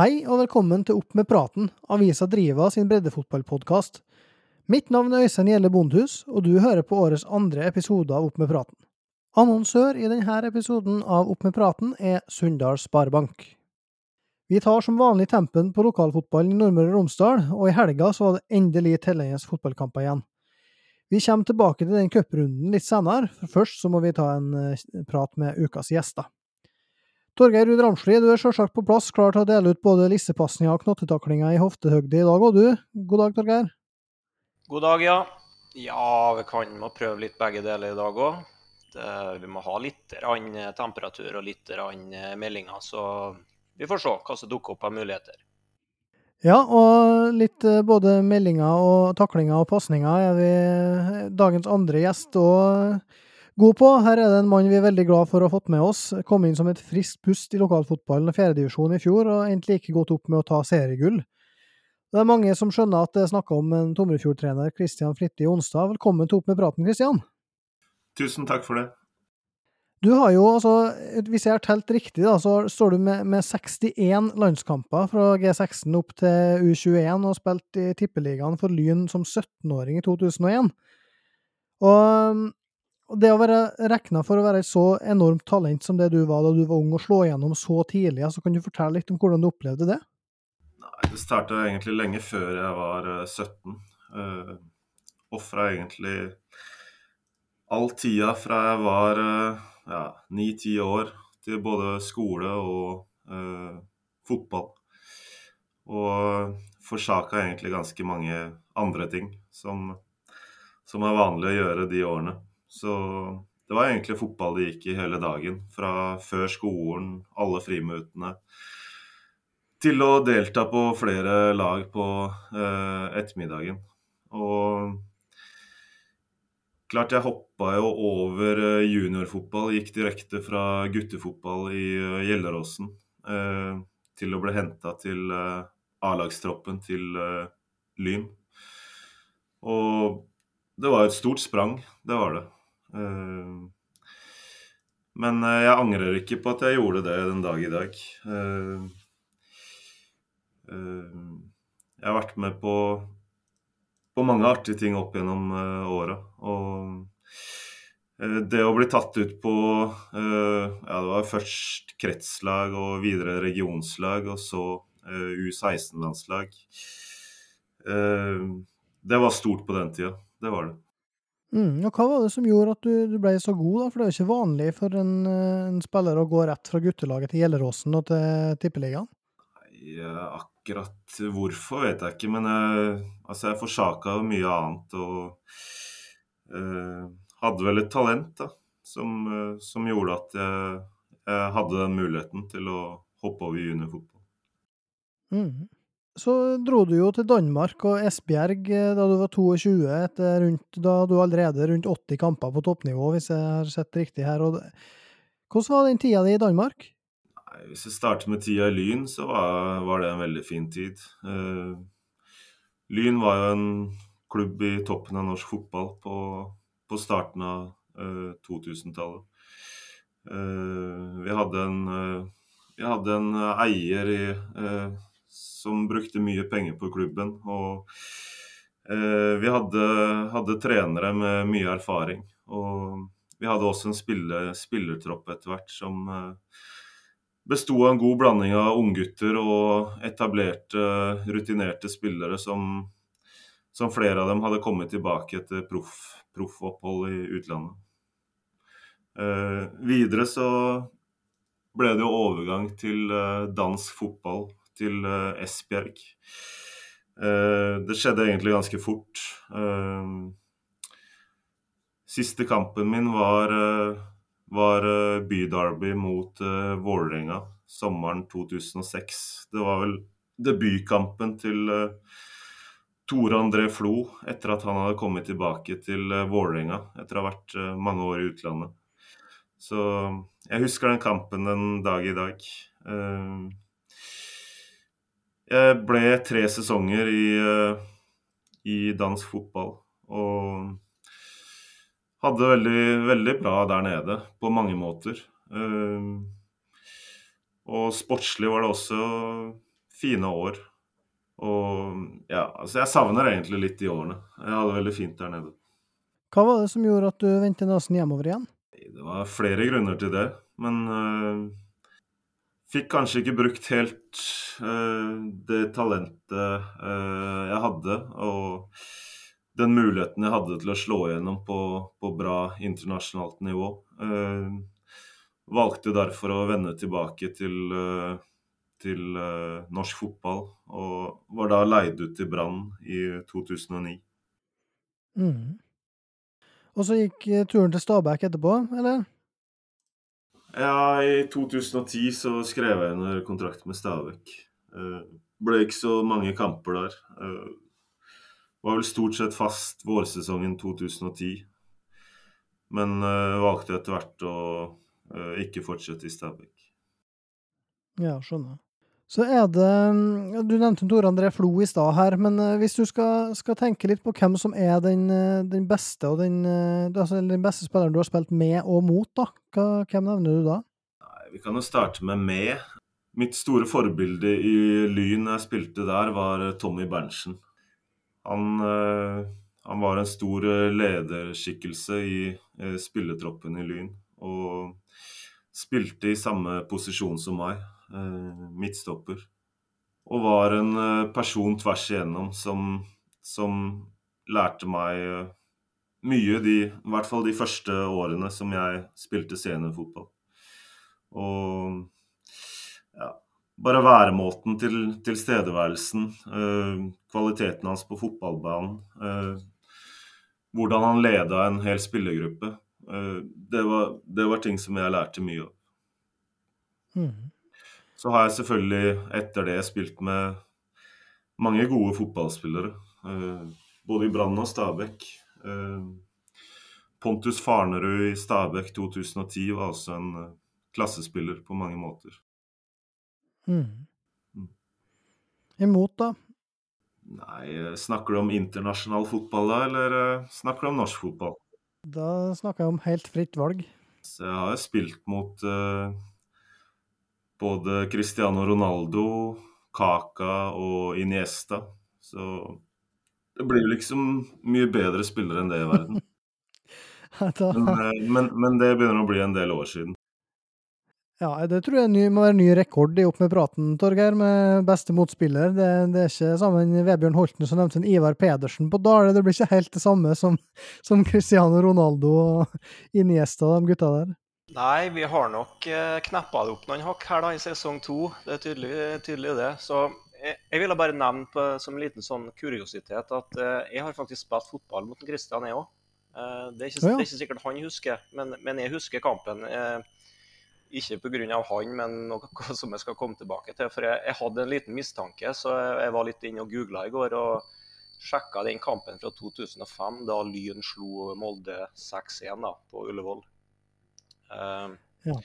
Hei og velkommen til Opp med praten, avisa Driva sin breddefotballpodkast. Mitt navn er Øystein Gjelle Bondhus, og du hører på årets andre episode av Opp med praten. Annonsør i denne episoden av Opp med praten er Sunndal Sparebank. Vi tar som vanlig tempen på lokalfotballen i Nordmøre og Romsdal, og i helga så var det endelig tellende fotballkamper igjen. Vi kommer tilbake til den cuprunden litt senere, for først så må vi ta en eh, prat med ukas gjester. Torgeir Ruud Ramsli, du er selvsagt på plass, klar til å dele ut både lissepasninger og knottetaklinger i hoftehøgde i dag, og du? God dag, Torgeir. God dag, ja. Ja, vi kan må prøve litt begge deler i dag òg. Vi må ha litt temperatur og litt meldinger, så vi får se hva som dukker opp av muligheter. Ja, og litt eh, både meldinger og taklinger og pasninger er vi eh, dagens andre gjest og god på. Her er det en mann vi er veldig glad for å ha fått med oss. Kom inn som et friskt pust i lokalfotballen og fjerdedivisjon i fjor, og endte like godt opp med å ta seriegull. Det er mange som skjønner at det er snakk om en Tomrefjord-trener, Kristian Flittig Onsdag. Velkommen til Opp med praten, Kristian. Tusen takk for det. Du har jo, altså, hvis jeg har telt riktig, da, så står du med, med 61 landskamper fra G16 opp til U21 og spilt i Tippeligaen for Lyn som 17-åring i 2001. Og og det å være regna for å være et så enormt talent som det du var da du var ung, og slå igjennom så tidlig, altså kan du fortelle litt om hvordan du opplevde det? Nei, Det starta egentlig lenge før jeg var 17. Uh, Ofra egentlig all tida fra jeg var uh, år, til både skole og uh, fotball. Og forsaka egentlig ganske mange andre ting som, som er vanlig å gjøre de årene. Så det var egentlig fotball det gikk i hele dagen. Fra før skolen, alle friminuttene, til å delta på flere lag på eh, ettermiddagen. Og klart jeg hoppa jo over eh, juniorfotball, gikk direkte fra guttefotball i uh, Gjelleråsen eh, til å bli henta til eh, A-lagstroppen til eh, Lyn. Og det var et stort sprang, det var det. Eh, men eh, jeg angrer ikke på at jeg gjorde det den dag i dag. Eh, jeg har vært med på, på mange artige ting opp gjennom åra. Og det å bli tatt ut på Ja, det var først kretslag og videre regionslag, og så U16-landslag. Det var stort på den tida. Det var det. Mm, og hva var det som gjorde at du, du ble så god, da? For det er jo ikke vanlig for en, eh, en spiller å gå rett fra guttelaget til Gjelleråsen og til Tippeligaen? Akkurat hvorfor vet jeg ikke, men jeg, altså jeg forsaka mye annet og eh, hadde vel et talent da, som, eh, som gjorde at jeg, jeg, hadde den muligheten til å hoppe over juniorfotball. Mm så dro du jo til Danmark og Esbjerg eh, da du var 22, etter rundt, da du allerede rundt 80 kamper på toppnivå, hvis jeg har sett riktig her. Og hvordan var den tida di i Danmark? Hvis jeg starter med tida i Lyn, så var, var, det en veldig fin tid. Uh, Lyn var jo en klubb i toppen av norsk fotball på, på starten av uh, 2000-tallet. Uh, vi hadde en, vi hadde en eier i som brukte mye penger på klubben. Og eh, vi hadde, hadde, trenere med mye erfaring. Og vi hadde også en spille, spillertropp etter hvert som eh, besto av en god blanding av unggutter og etablerte, rutinerte spillere som, som, flere av dem hadde kommet tilbake etter proffopphold i utlandet. Eh, videre så ble det jo overgang til eh, dansk fotball til eh, Esbjerg. Eh, det skjedde egentlig ganske fort. Eh, siste kampen min var var byderby mot Vålerenga sommeren 2006. Det var vel debutkampen til Tore André Flo etter at han hadde kommet tilbake til Vålerenga etter å ha vært mange år i utlandet. Så jeg husker den kampen den dag i dag. Uh, jeg ble tre sesonger i, i dansk fotball og hadde veldig, veldig bra der nede på mange måter. Og sportslig var det også fine år. Og ja, altså jeg savner egentlig litt de årene. Jeg hadde det veldig fint der nede. Hva var det som gjorde at du vendte nesen hjemover igjen? Det var flere grunner til det. Men uh, fikk kanskje ikke brukt helt uh, det talentet uh, jeg hadde. Og den muligheten jeg hadde til å slå igjennom på, på bra internasjonalt nivå. valgte derfor å vende tilbake til til uh, norsk fotball, og var da leid ut til Brann i 2009. Mm. Og så gikk uh, turen til Stabæk etterpå, eller? Ja, i 2010 så skrev jeg under kontrakt med Stabæk. Uh, ble ikke så mange kamper der. var vel stort sett fast vårsesongen 2010. Men valgte etter hvert å ikke fortsette i Stabæk. Ja, skjønner. Så er det Du nevnte Tore André Flo i stad her, men eh, hvis du skal, skal, tenke litt på hvem som er den, eh, den beste den, eh, altså den beste spilleren du har spilt med og mot, da, hvem nevner du da? Nei, vi kan jo starte med med. Mitt store forbilde i Lyn jeg spilte der, var Tommy Berntsen. Han, han var en stor lederskikkelse i spilletroppen i Lyn, og spilte i samme posisjon som meg. Eh, midtstopper. Og var en eh, person tvers igjennom som, som lærte meg eh, mye, de, i hvert fall de første årene som jeg spilte seniorfotball. Og ja, bare væremåten til tilstedeværelsen, øh, kvaliteten hans på fotballbanen, øh, hvordan han leda en hel spillergruppe, øh, det, var, det, var, ting som jeg lærte mye av. Mm. Så har jeg selvfølgelig etter det spilt med mange gode fotballspillere. Eh, både i Brann og Stabæk. Eh, Pontus Farnerud i Stabæk 2010 var også en eh, klassespiller på mange måter. Mm. mm. Imot, da? Nei, snakker du om internasjonal fotball da, eller snakker du om norsk fotball? Da snakker jeg om helt fritt valg. Så jeg har spilt mot uh, både Cristiano Ronaldo, Kaka og Iniesta. Så det blir liksom mye bedre spillere enn det i verden. Men, eh, men, men, det begynner å bli en del år siden. Ja, det tror jeg må være ny rekord i Opp med praten, Torgeir, med beste motspiller. Det, det er ikke sammen Vebjørn Holten som nevnte en Ivar Pedersen på Dale. Det blir ikke helt det samme som, som Cristiano Ronaldo og Iniesta, og de gutta der. Nei, vi har nok eh, kneppa det opp noen hakk her da i sesong to. Det er tydelig, tydelig det. Så jeg, jeg ville bare nevne på, som en liten sånn kuriositet at eh, jeg har faktisk spilt fotball mot Kristian, jeg òg. Eh, det, er ikke, det er ikke sikkert han husker, men, men jeg husker kampen. Eh, ikke pga. han, men noe som jeg skal komme tilbake til. For jeg, jeg hadde en liten mistanke, så jeg, jeg var litt inne og googla i går. og sjekka den kampen fra 2005, da Lyn slo Molde 6-1 på Ullevål. Ehm, ja.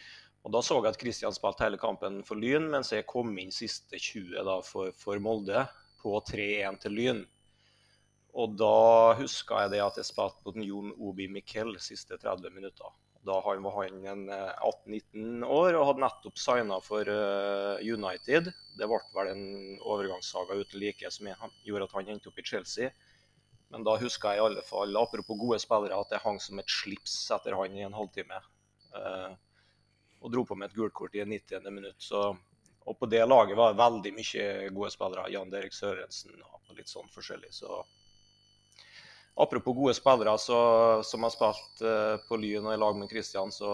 Og Da så jeg at Kristian spilte hele kampen for Lyn, mens jeg kom inn siste 20 da, for, for, Molde på 3-1 til Lyn. Og da huska jeg det at jeg spilte den Jon Obi Mikkel siste 30 minutter. Da han var han 18-19 eh, år og hadde nettopp signa for uh, United. Det ble vel en overgangssaga uten like som gjorde at han endte opp i Chelsea. Men da huska jeg i alle fall, apropos gode spillere, at jeg hang som et slips etter han i en halvtime. Eh, og dro på med et gult kort i 90. minutt. Så, og på det laget var veldig mye gode spillere. Jan Derek Sørensen og litt sånn forskjellig. Så apropos gode spillere så, som har spilt uh, på Lyn og i lag med Kristian, så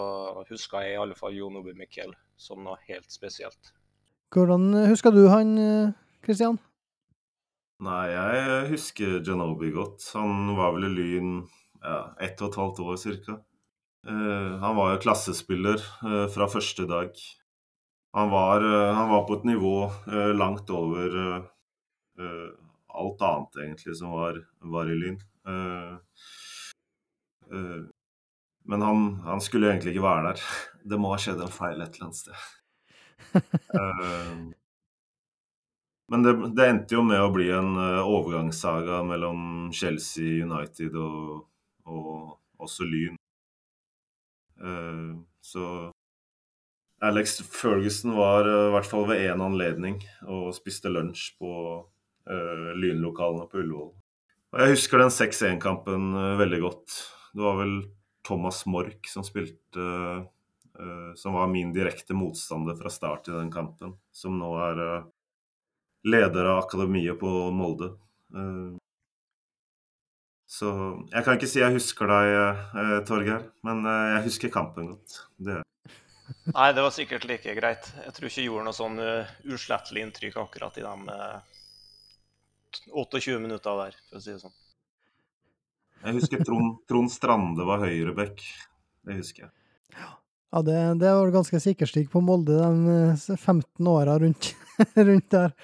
husker jeg i alle fall Jon Obi Mikkel som noe helt spesielt. Hvordan husker du han, Kristian? Nei, jeg husker Janobi godt. Han var vel i Lyn ja, ett og et halvt år cirka. Eh, han var jo klassespiller eh, fra første dag. Han var, eh, han var på et nivå langt over alt annet, egentlig, som var, var i Lyn. Men han, han, skulle egentlig ikke være der. Det må ha skjedd en feil et eller annet sted. Men det, det, endte jo med å bli en overgangssaga mellom Chelsea, United og, og også Lyn. Så Alex Ferguson var i hvert fall ved én anledning og spiste lunsj på uh, lynlokalene på Ullevål. Og Jeg husker den 6-1-kampen uh, veldig godt. Det var vel Thomas Mork som spilte Som var min direkte motstander fra start i den kampen. Som nå er leder av akademiet på Molde. Så jeg kan ikke si jeg husker deg, Torgeir, men jeg husker kampen godt. Det Nei, det var sikkert like greit. Jeg tror ikke jeg gjorde noe sånn uh, uslettelig inntrykk akkurat i de uh, 28 minutter der, for å si det sånn. Jeg husker Trond, Trond Strande var høyrebekk. Det husker jeg. Ja, det, det var ganske sikkerstikk på Molde de 15 eh, åra rundt, rundt, der.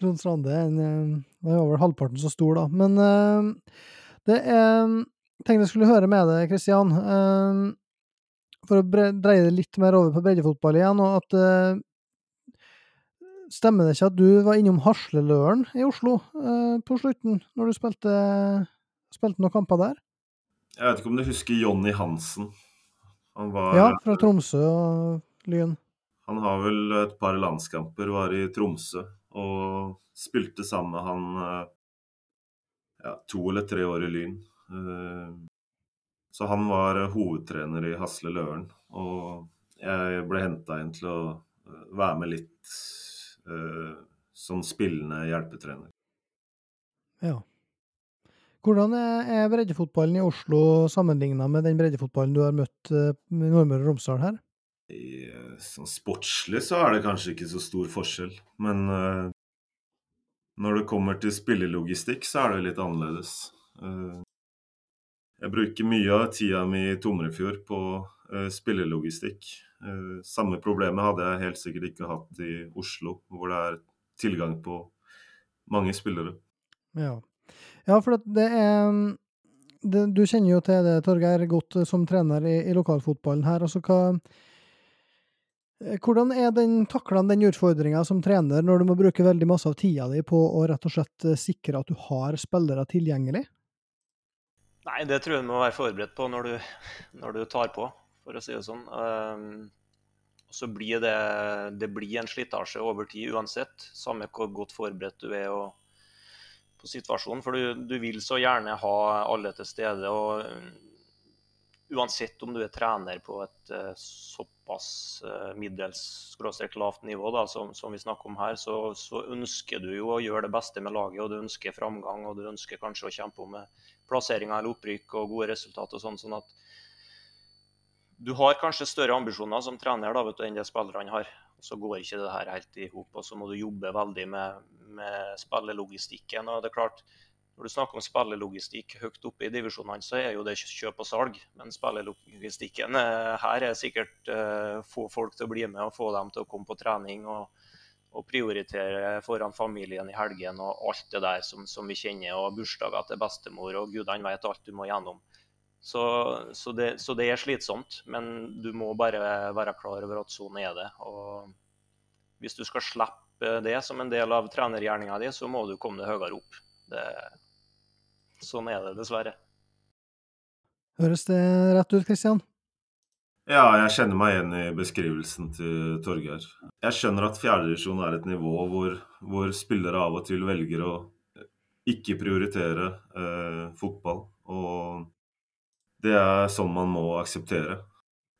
Trond Strande en, eh, var vel halvparten så stor, da. Men uh, det er Tenkte jeg skulle høre med deg, Kristian. Uh, for å dreie det litt mer over på breddefotball igjen, og at uh, Stemmer det ikke at du var innom Hasleløren i Oslo på slutten, når du spilte, spilte noen kamper der? Jeg vet ikke om du husker Jonny Hansen? Han var Ja, fra Tromsø og Lyn. Han har vel et par landskamper, var i Tromsø og spilte sammen med han ja, to eller tre år i Lyn. Så han var eh, hovedtrener i Hasle Løren. Og jeg ble henta inn til å eh, være med litt som spillende hjelpetrener. Ja. Hvordan er breddefotballen i Oslo sammenligna med den breddefotballen du har møtt i Nordmøre og Romsdal her? I, sånn sportslig så er det kanskje ikke så stor forskjell, men når det kommer til spillelogistikk, så er det litt annerledes. Uh, jeg bruker mye av tida mi i Tomrefjord på uh, spillelogistikk. Uh, samme problemet hadde jeg helt sikkert ikke hatt i Oslo, hvor det er tilgang på mange spillere. Ja, ja for det er det, Du kjenner jo til det, Torgeir, godt eh, som trener i, i lokalfotballen her. altså hva hvordan er den, takler den utfordringa som trener, når du må bruke veldig masse av tida di på å rett og slett sikre at du har spillere tilgjengelig? Nei, det tror jeg du må være forberedt på når du, når du tar på, for å si det sånn. Um, så blir det, det blir en slitasje over tid uansett, samme hvor godt forberedt du er og, på situasjonen. For du, du, vil så gjerne ha alle til stede. og Uansett om du er trener på et uh, såpass uh, middels lavt nivå da, som, som, vi snakker om her, så, så, ønsker du jo å gjøre det beste med laget, og du ønsker framgang og du ønsker kanskje å kjempe om med plasseringer eller opprykk og gode resultater. sånn, sånn at Du har kanskje større ambisjoner som trener da, du, enn det spillerne har. Så går ikke det her helt i hop. Og så må du jobbe veldig med, med spillelogistikken. og det er klart, når du snakker om spillelogistikk høyt oppe i divisjonene, så er jo det kjøp og salg. Men spillelogistikken eh, her er sikkert uh, få folk til å bli med og få dem til å komme på trening. og og prioritere foran familien i helgen og alt det der som, som vi kjenner, og bursdager til bestemor og gudene vet alt du må gjennom. Så, så, det, så, det, er slitsomt, men du må bare være klar over at sånn er det. Og hvis du skal slippe det som en del av trenergjerninga di, så må du komme deg høyere opp. Det, sånn er det dessverre. Høres det rett ut, Kristian? Ja, jeg kjenner meg igjen i beskrivelsen til Torgeir. Jeg skjønner at fjerdedivisjon er et nivå hvor, hvor, spillere av og til velger å ikke prioritere eh, fotball. Og det er sånn man må akseptere.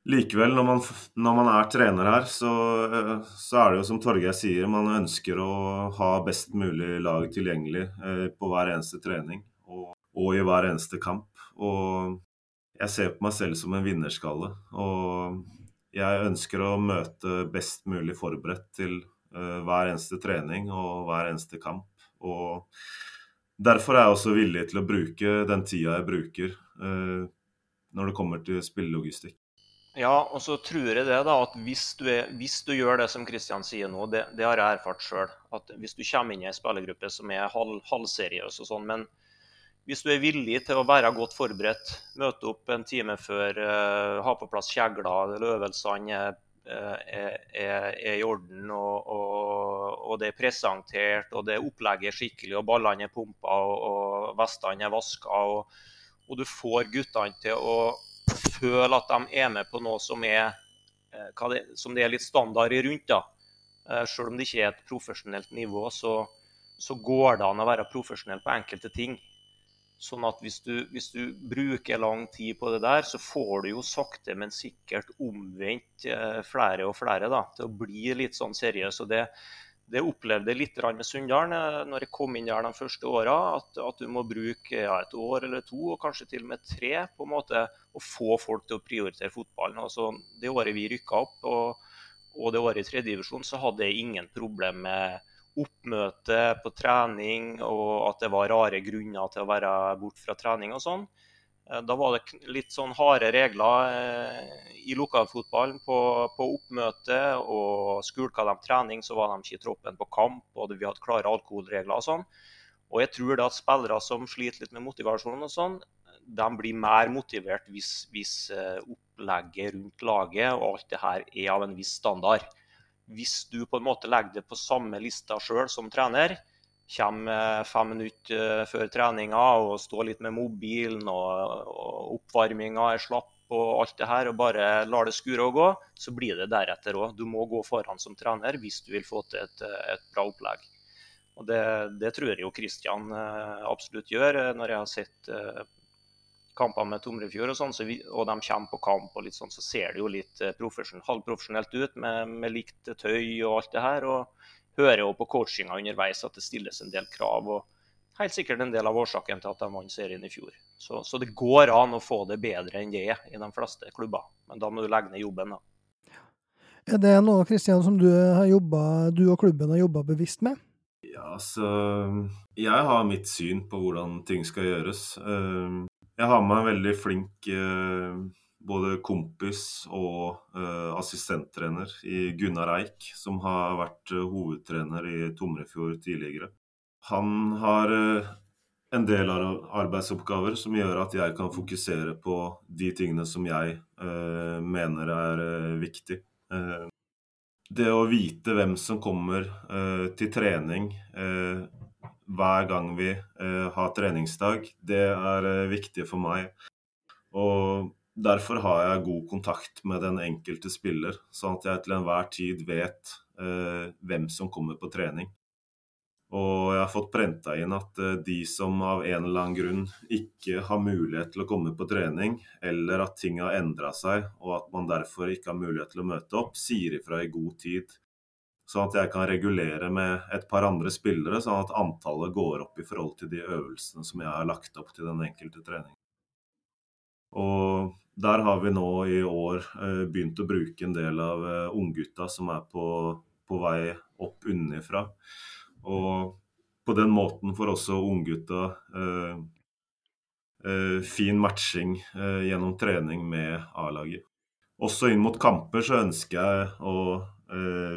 Likevel, når man, når man er trener her, så, så, er det jo som Torgeir sier, man ønsker å ha best mulig lag tilgjengelig eh, på hver eneste trening og, i hver eneste kamp. Og jeg ser på meg selv som en vinnerskalle. Og jeg ønsker å møte best mulig forberedt til uh, hver eneste trening og hver eneste kamp. Og derfor er jeg også villig til å bruke den tida jeg bruker uh, når det kommer til spillelogistikk. Ja, og så tror jeg det da, at hvis du, er, hvis du gjør det som Kristian sier nå, det, det har jeg erfart sjøl, at hvis du kommer inn i en spillergruppe som er halv, halvseriøs og sånn, men hvis du er villig til å være godt forberedt, møte opp en time før, uh, ha på plass kjegler, øvelsene er, er, er, er, i orden, og, og, og, det er presentert, og det opplegget er skikkelig, og ballene er pumpa, og, og vestene er vaska, og, og, du får guttene til å føle at de er med på noe som er, uh, det, som det er litt standard rundt. da. Selv om det ikke er et profesjonelt nivå, så, så går det an å være profesjonell på enkelte ting. Sånn at hvis du, hvis du, bruker lang tid på det der, så får du jo sakte, men sikkert omvendt eh, flere og flere da, til å bli litt sånn seriøs. Og det, det opplevde jeg litt med Sunndalen eh, når jeg kom inn der de første åra. At, at, du må bruke ja, et år eller to, og kanskje til og med tre, på en måte, å få folk til å prioritere fotballen. Altså, det året vi rykka opp, og, og det året i tredjedivisjon, så hadde jeg ingen problem med oppmøte på trening, og at det var rare grunner til å være bort fra trening og sånn. Eh, da var det litt sånn harde regler eh, i lokalfotballen på, på oppmøte. Og skulka de trening, så var de ikke i troppen på kamp, og vi hadde klare alkoholregler og sånn. Og jeg tror da at spillere som sliter litt med motivasjon og sånn, de blir mer motivert hvis, hvis eh, opplegget rundt laget og alt det her er av en viss standard hvis du på en måte legger det på samme lista sjøl som trener, kommer fem minutter eh, før treninga og står litt med mobilen, og, oppvarminga er slapp og alt det her, og bare lar det skure og gå, så blir det deretter òg. Du må gå foran som trener hvis du vil få til et, et bra opplegg. Og det, det, tror jeg jo Kristian eh, absolutt gjør, eh, når jeg har sett kamper med Tomrefjord og sånn, så vi, og de kommer på kamp, og litt sånn, så ser det jo litt eh, halvprofesjonelt ut med, med, likt tøy og alt det her. Og hører jo på coachinga underveis at det stilles en del krav. og Helt sikkert en del av årsaken til at de vant serien i fjor. Så, så, det går an å få det bedre enn det i de fleste klubber. Men da må du legge ned jobben, da. Er det noe Kristian, som du, jobbet, du og klubben har jobba bevisst med? Ja, altså Jeg har mitt syn på hvordan ting skal gjøres. Jeg har med en veldig flink eh, både kompis og eh, assistenttrener i Gunnar Eik, som har vært eh, hovedtrener i Tomrefjord tidligere. Han har en del arbeidsoppgaver som gjør at jeg kan fokusere på de tingene som jeg mener er viktig. det å vite hvem som kommer til trening, hver gang vi eh, har treningsdag, det er eh, viktig for meg. Og derfor har jeg god kontakt med den enkelte spiller, sånn at jeg til enhver tid vet eh, hvem som kommer på trening. Og jeg har fått prenta inn at de som av en eller annen grunn ikke har mulighet til å komme på trening, eller at ting har endra seg, og at man derfor ikke har mulighet til å møte opp, sier ifra i god tid. Sånn at jeg kan regulere med et par andre spillere, sånn at antallet går opp i forhold til de øvelsene som jeg har lagt opp til den enkelte trening. Og der har vi nå i år eh, begynt å bruke en del av eh, unggutta som er på, på vei opp unnifra. Og på den måten får også unggutta eh, eh, fin matching eh, gjennom trening med A-laget. Også inn mot kamper så ønsker jeg å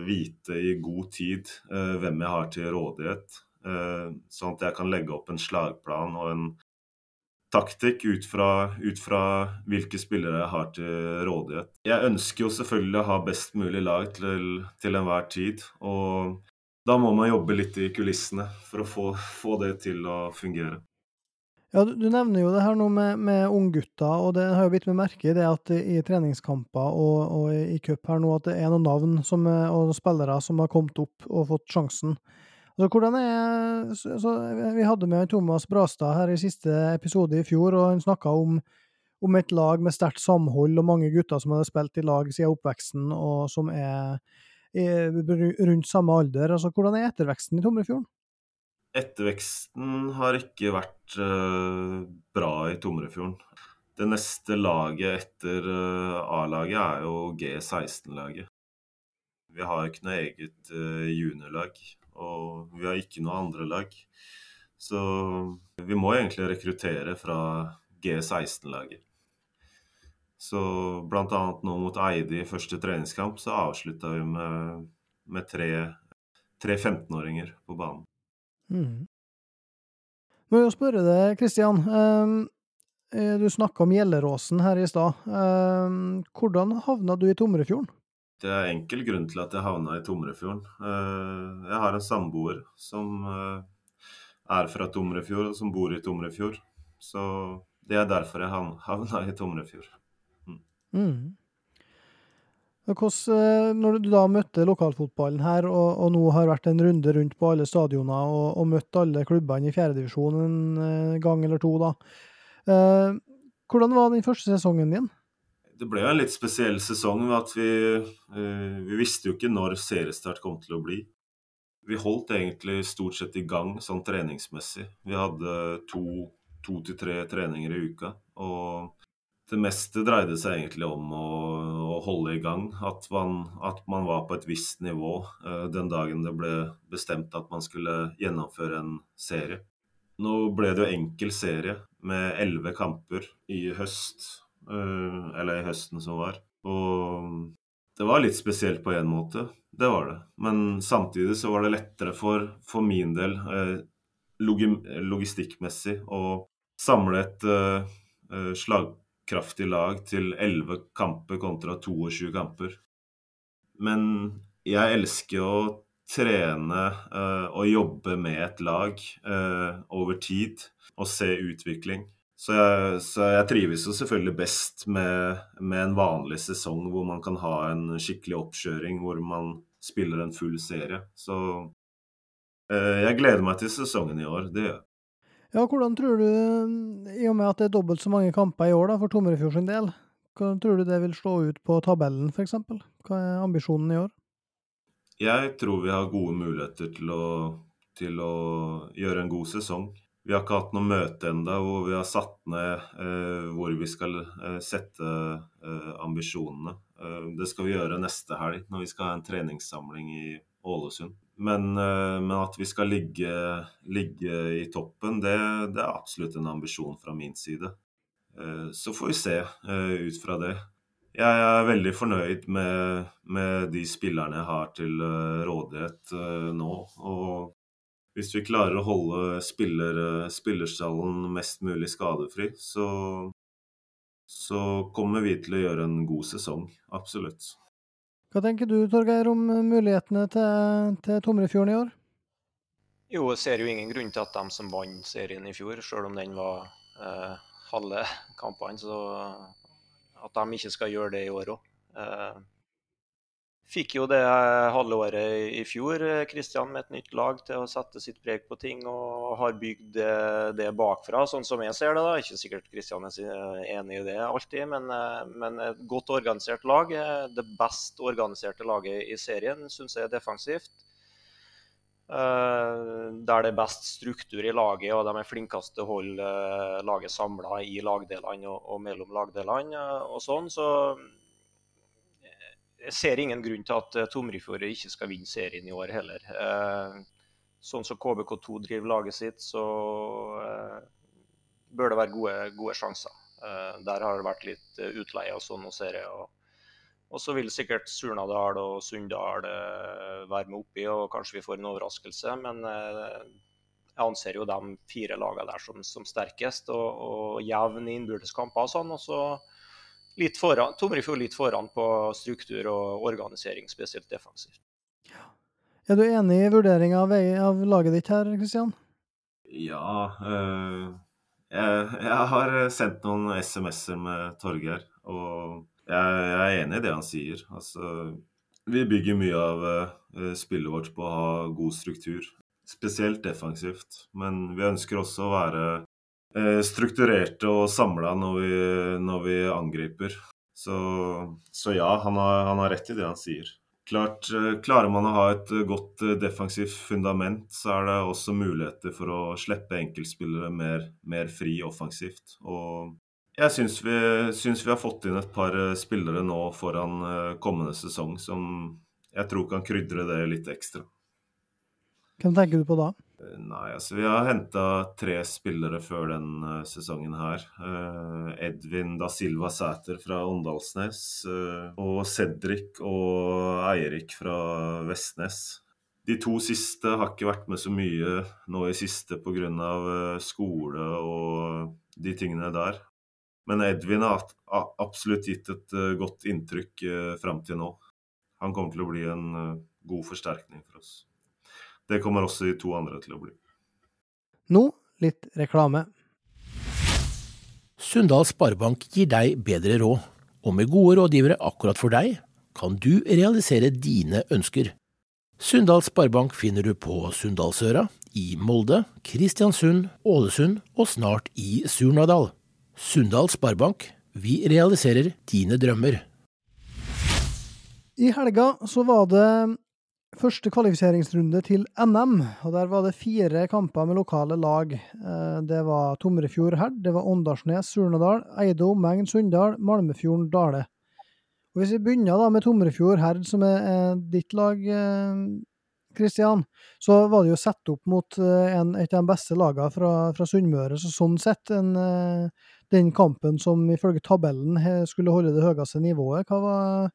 vite i god tid eh, hvem jeg har til rådighet. Eh, sånn at jeg kan legge opp en slagplan og en taktikk ut fra, ut fra, hvilke spillere jeg har til rådighet. Jeg ønsker jo selvfølgelig å ha best mulig lag til, til enhver tid. Og da må man jobbe litt i kulissene for å få, få det til å fungere. Ja, du, du, nevner jo det her nå med, med unggutter, og det har jo blitt med merke i det at i treningskamper og, og i cup her nå at det er noen navn som, og spillere som har kommet opp og fått sjansen. Altså, hvordan er, så, Vi hadde med Thomas Brastad her i siste episode i fjor, og han snakka om, om, et lag med sterkt samhold og mange gutter som hadde spilt i lag siden oppveksten, og som er, er rundt samme alder. Altså, hvordan er etterveksten i Tomrefjorden? Etterveksten har ikke vært uh, bra i Tomrefjorden. Det neste laget etter uh, A-laget er jo G16-laget. Vi har ikke noe eget uh, juniorlag, og vi har ikke noe andre lag. Så vi må egentlig rekruttere fra G16-laget. Så bl.a. nå mot Eide i første treningskamp så avslutta vi med, med tre, tre 15-åringer på banen. Mm. Må jo spørre deg, Kristian. Um, du snakka om Gjelleråsen her i stad. Um, hvordan havna du i Tomrefjorden? Det er enkel grunn til at jeg havna i Tomrefjorden. Uh, jeg har en samboer som uh, er fra Tomrefjord, og som bor i Tomrefjord. Så det er derfor jeg havna i Tomrefjord. Mm. Mm. Hvordan, når du da møtte lokalfotballen her, og, og, nå har vært en runde rundt på alle stadioner og, og møtt alle klubbene i fjerdedivisjon en gang eller to, da. Eh, hvordan var den første sesongen din? Det ble jo en litt spesiell sesong ved at vi, eh, vi visste jo ikke når seriestart kom til å bli. Vi holdt egentlig stort sett i gang sånn treningsmessig. Vi hadde to, to til tre treninger i uka. Og det meste dreide seg egentlig om å, å holde i gang. At man, at man, var på et visst nivå uh, den dagen det ble bestemt at man skulle gjennomføre en serie. Nå ble det jo enkel serie med elleve kamper i høst, uh, eller i høsten som var. Og det var litt spesielt på én måte, det var det. Men samtidig så var det lettere for, for min del, uh, logistikkmessig, å samle et slag kraftig lag til 11 kamper kontra 22 kamper. Men jeg elsker å trene uh, og jobbe med et lag uh, over tid og se utvikling. Så jeg, så jeg, trives jo selvfølgelig best med, med, en vanlig sesong hvor man kan ha en skikkelig oppkjøring, hvor man spiller en full serie. Så uh, jeg gleder meg til sesongen i år, det gjør jeg. Ja, hvordan tror du, i og med at det er dobbelt så mange kamper i år da, for Tomrefjord sin del, hvordan tror du det vil slå ut på tabellen f.eks.? Hva er ambisjonen i år? Jeg tror vi har gode muligheter til å, til å gjøre en god sesong. Vi har ikke hatt noe møte ennå hvor vi har satt ned eh, hvor vi skal eh, sette eh, ambisjonene. Eh, det skal vi gjøre neste helg, når vi skal ha en treningssamling i Ålesund. Men, eh, men, at vi skal ligge, ligge i toppen, det, det, er absolutt en ambisjon fra min side. Eh, så får vi se eh, ut fra det. Jeg er veldig fornøyd med, med de spillerne jeg har til rådighet nå. Og hvis vi klarer å holde spiller, spillerstallen mest mulig skadefri, så, så kommer vi til å gjøre en god sesong. Absolutt. Hva tenker du Torgeir om mulighetene til, til Tomrefjorden i år? Jo, jeg ser jo ingen grunn til at de som vant serien i fjor, selv om den var eh, halve kampene, så at de ikke skal gjøre det i år òg. Eh, Fikk jo det halve året i fjor, Kristian, med et nytt lag til å sette sitt preg på ting, og har bygd det, det bakfra, sånn som jeg ser det. da. Ikke sikkert Kristian er enig i det alltid, men, men, et godt organisert lag. Det best organiserte laget i serien, syns jeg er defensivt. Der det er best struktur i laget, og de er flinkest til å holde laget samla i lagdelene og, og mellom lagdelene. og sånn, så jeg ser ingen grunn til at eh, Tomrefjord ikke skal vinne serien i år heller. Eh, sånn som KBK2 driver laget sitt, så eh, bør det være gode, gode sjanser. Der har det vært litt utleie og sånn, og ser jeg. Og så vil sikkert Surnadal og Sunndal være med oppi, og kanskje vi får en overraskelse. Men jeg anser jo de fire lagene der som, som sterkest, og, og jevn innbyrdes kamper og sånn. Og så litt foran, Tomrefjord litt foran på struktur og organisering, spesielt defensivt. Er du enig i vurderinga av, av, laget ditt her, Kristian? Ja. Øh, jeg, jeg, har sendt noen SMS-er med Torgeir, og jeg, jeg, er enig i det han sier. Altså, vi bygger mye av øh, spillet vårt på å ha god struktur, spesielt defensivt. Men vi ønsker også å være strukturerte og samla når, når, vi angriper. Så, så ja, han har, han har, rett i det han sier. Klart, eh, Klarer man å ha et godt eh, defensivt fundament, så er det også muligheter for å slippe enkeltspillere mer, mer fri offensivt. Og jeg syns vi, syns vi, har fått inn et par spillere nå foran kommende sesong som jeg tror kan krydre det litt ekstra. Hvem tenker du på da? Nei, altså vi har henta tre spillere før den uh, sesongen her. Uh, Edvin da Silva Sæter fra Åndalsnes. Uh, og Cedric og Eirik fra Vestnes. De to siste har ikke vært med så mye nå i siste pga. Skole og de tingene der. Men Edvin har absolutt gitt et godt inntrykk fram til nå. Han kommer til å bli en god forsterkning for oss. Det kommer også de to andre til å bli. Nå litt reklame. Sunndal Sparebank gir deg bedre råd, og med gode rådgivere akkurat for deg kan du realisere dine ønsker. Sunndal Sparebank finner du på Sunndalsøra, i Molde, Kristiansund, Ålesund og snart i Surnadal. Sunndal Sparebank, vi realiserer dine drømmer. I helga så var det Første kvalifiseringsrunde til NM, og der var det fire kamper med lokale lag. Eh, det var Tomrefjord Herd, det var Åndalsnes Surnadal, Eido, omegn Sunndal, Malmefjorden Dale. Og Hvis vi begynner da med Tomrefjord Herd, som er ditt lag, Kristian, eh, så var det jo satt opp mot eh, en, et av de beste lagene fra, fra Sunnmøre. Så sånn sett en, den kampen som ifølge tabellen skulle holde det høyeste nivået. Hva var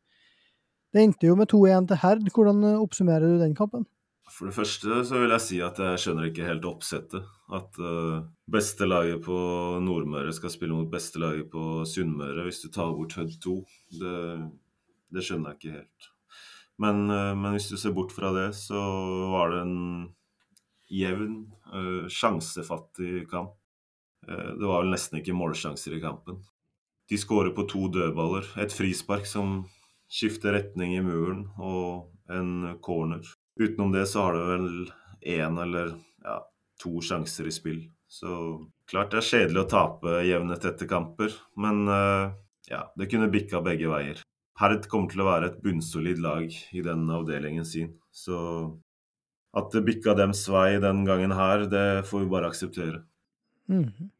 det endte jo med 2-1 til Herd. Hvordan eh, oppsummerer du den kampen? For det første så vil jeg si at jeg skjønner ikke helt oppsettet. At uh, beste laget på Nordmøre skal spille mot beste laget på Sunnmøre hvis du tar bort Hødd 2. Det, det, skjønner jeg ikke helt. Men, uh, men, hvis du ser bort fra det, så var det en jevn, uh, sjansefattig kamp. det var vel nesten ikke målsjanser i kampen. De skårer på to dødballer. Et frispark som skifte retning i muren og en corner. Utenom det så har du vel én eller ja, to sjanser i spill. Så klart det er kjedelig å tape jevne, tette kamper, men uh, ja, det kunne bikka begge veier. Herd kommer til å være et bunnsolid lag i den avdelingen sin, så at det bikka dems vei den gangen her, det får vi bare akseptere. Mm.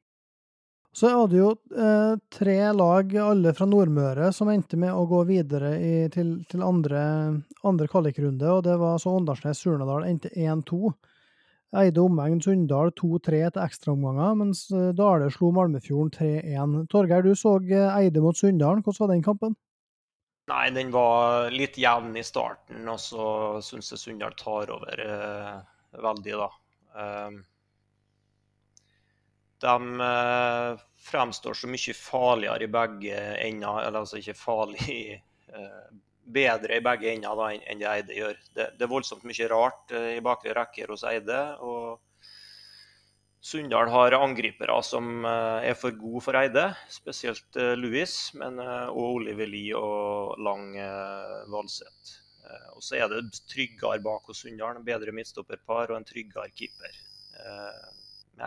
Så er det jo eh, tre lag, alle fra Nordmøre, som endte med å gå videre i, til, til, andre, andre kvalikrunde. Og det var så Åndalsnes Surnadal endte 1-2. Eide omegn Sunndal 2-3 etter ekstraomganger, mens eh, Dale slo Malmefjorden 3-1. Torgeir, du så eh, Eide mot Sunndalen. Hvordan var den kampen? Nei, den var litt jevn i starten, og så syns jeg Sunndal tar over eh, veldig, da. Um, de eh, fremstår så mye farligere i begge ender, eller altså ikke farlig eh, bedre i begge ender enn det Eide gjør. Det, det, er voldsomt mye rart eh, i bakre rekker hos Eide. og Sunndal har angripere som er for gode for Eide, spesielt Louis, men også Oliver Lie og Lang Valseth. Og så er det tryggere bak hos Sunndal, bedre midtstopperpar og en tryggere keeper.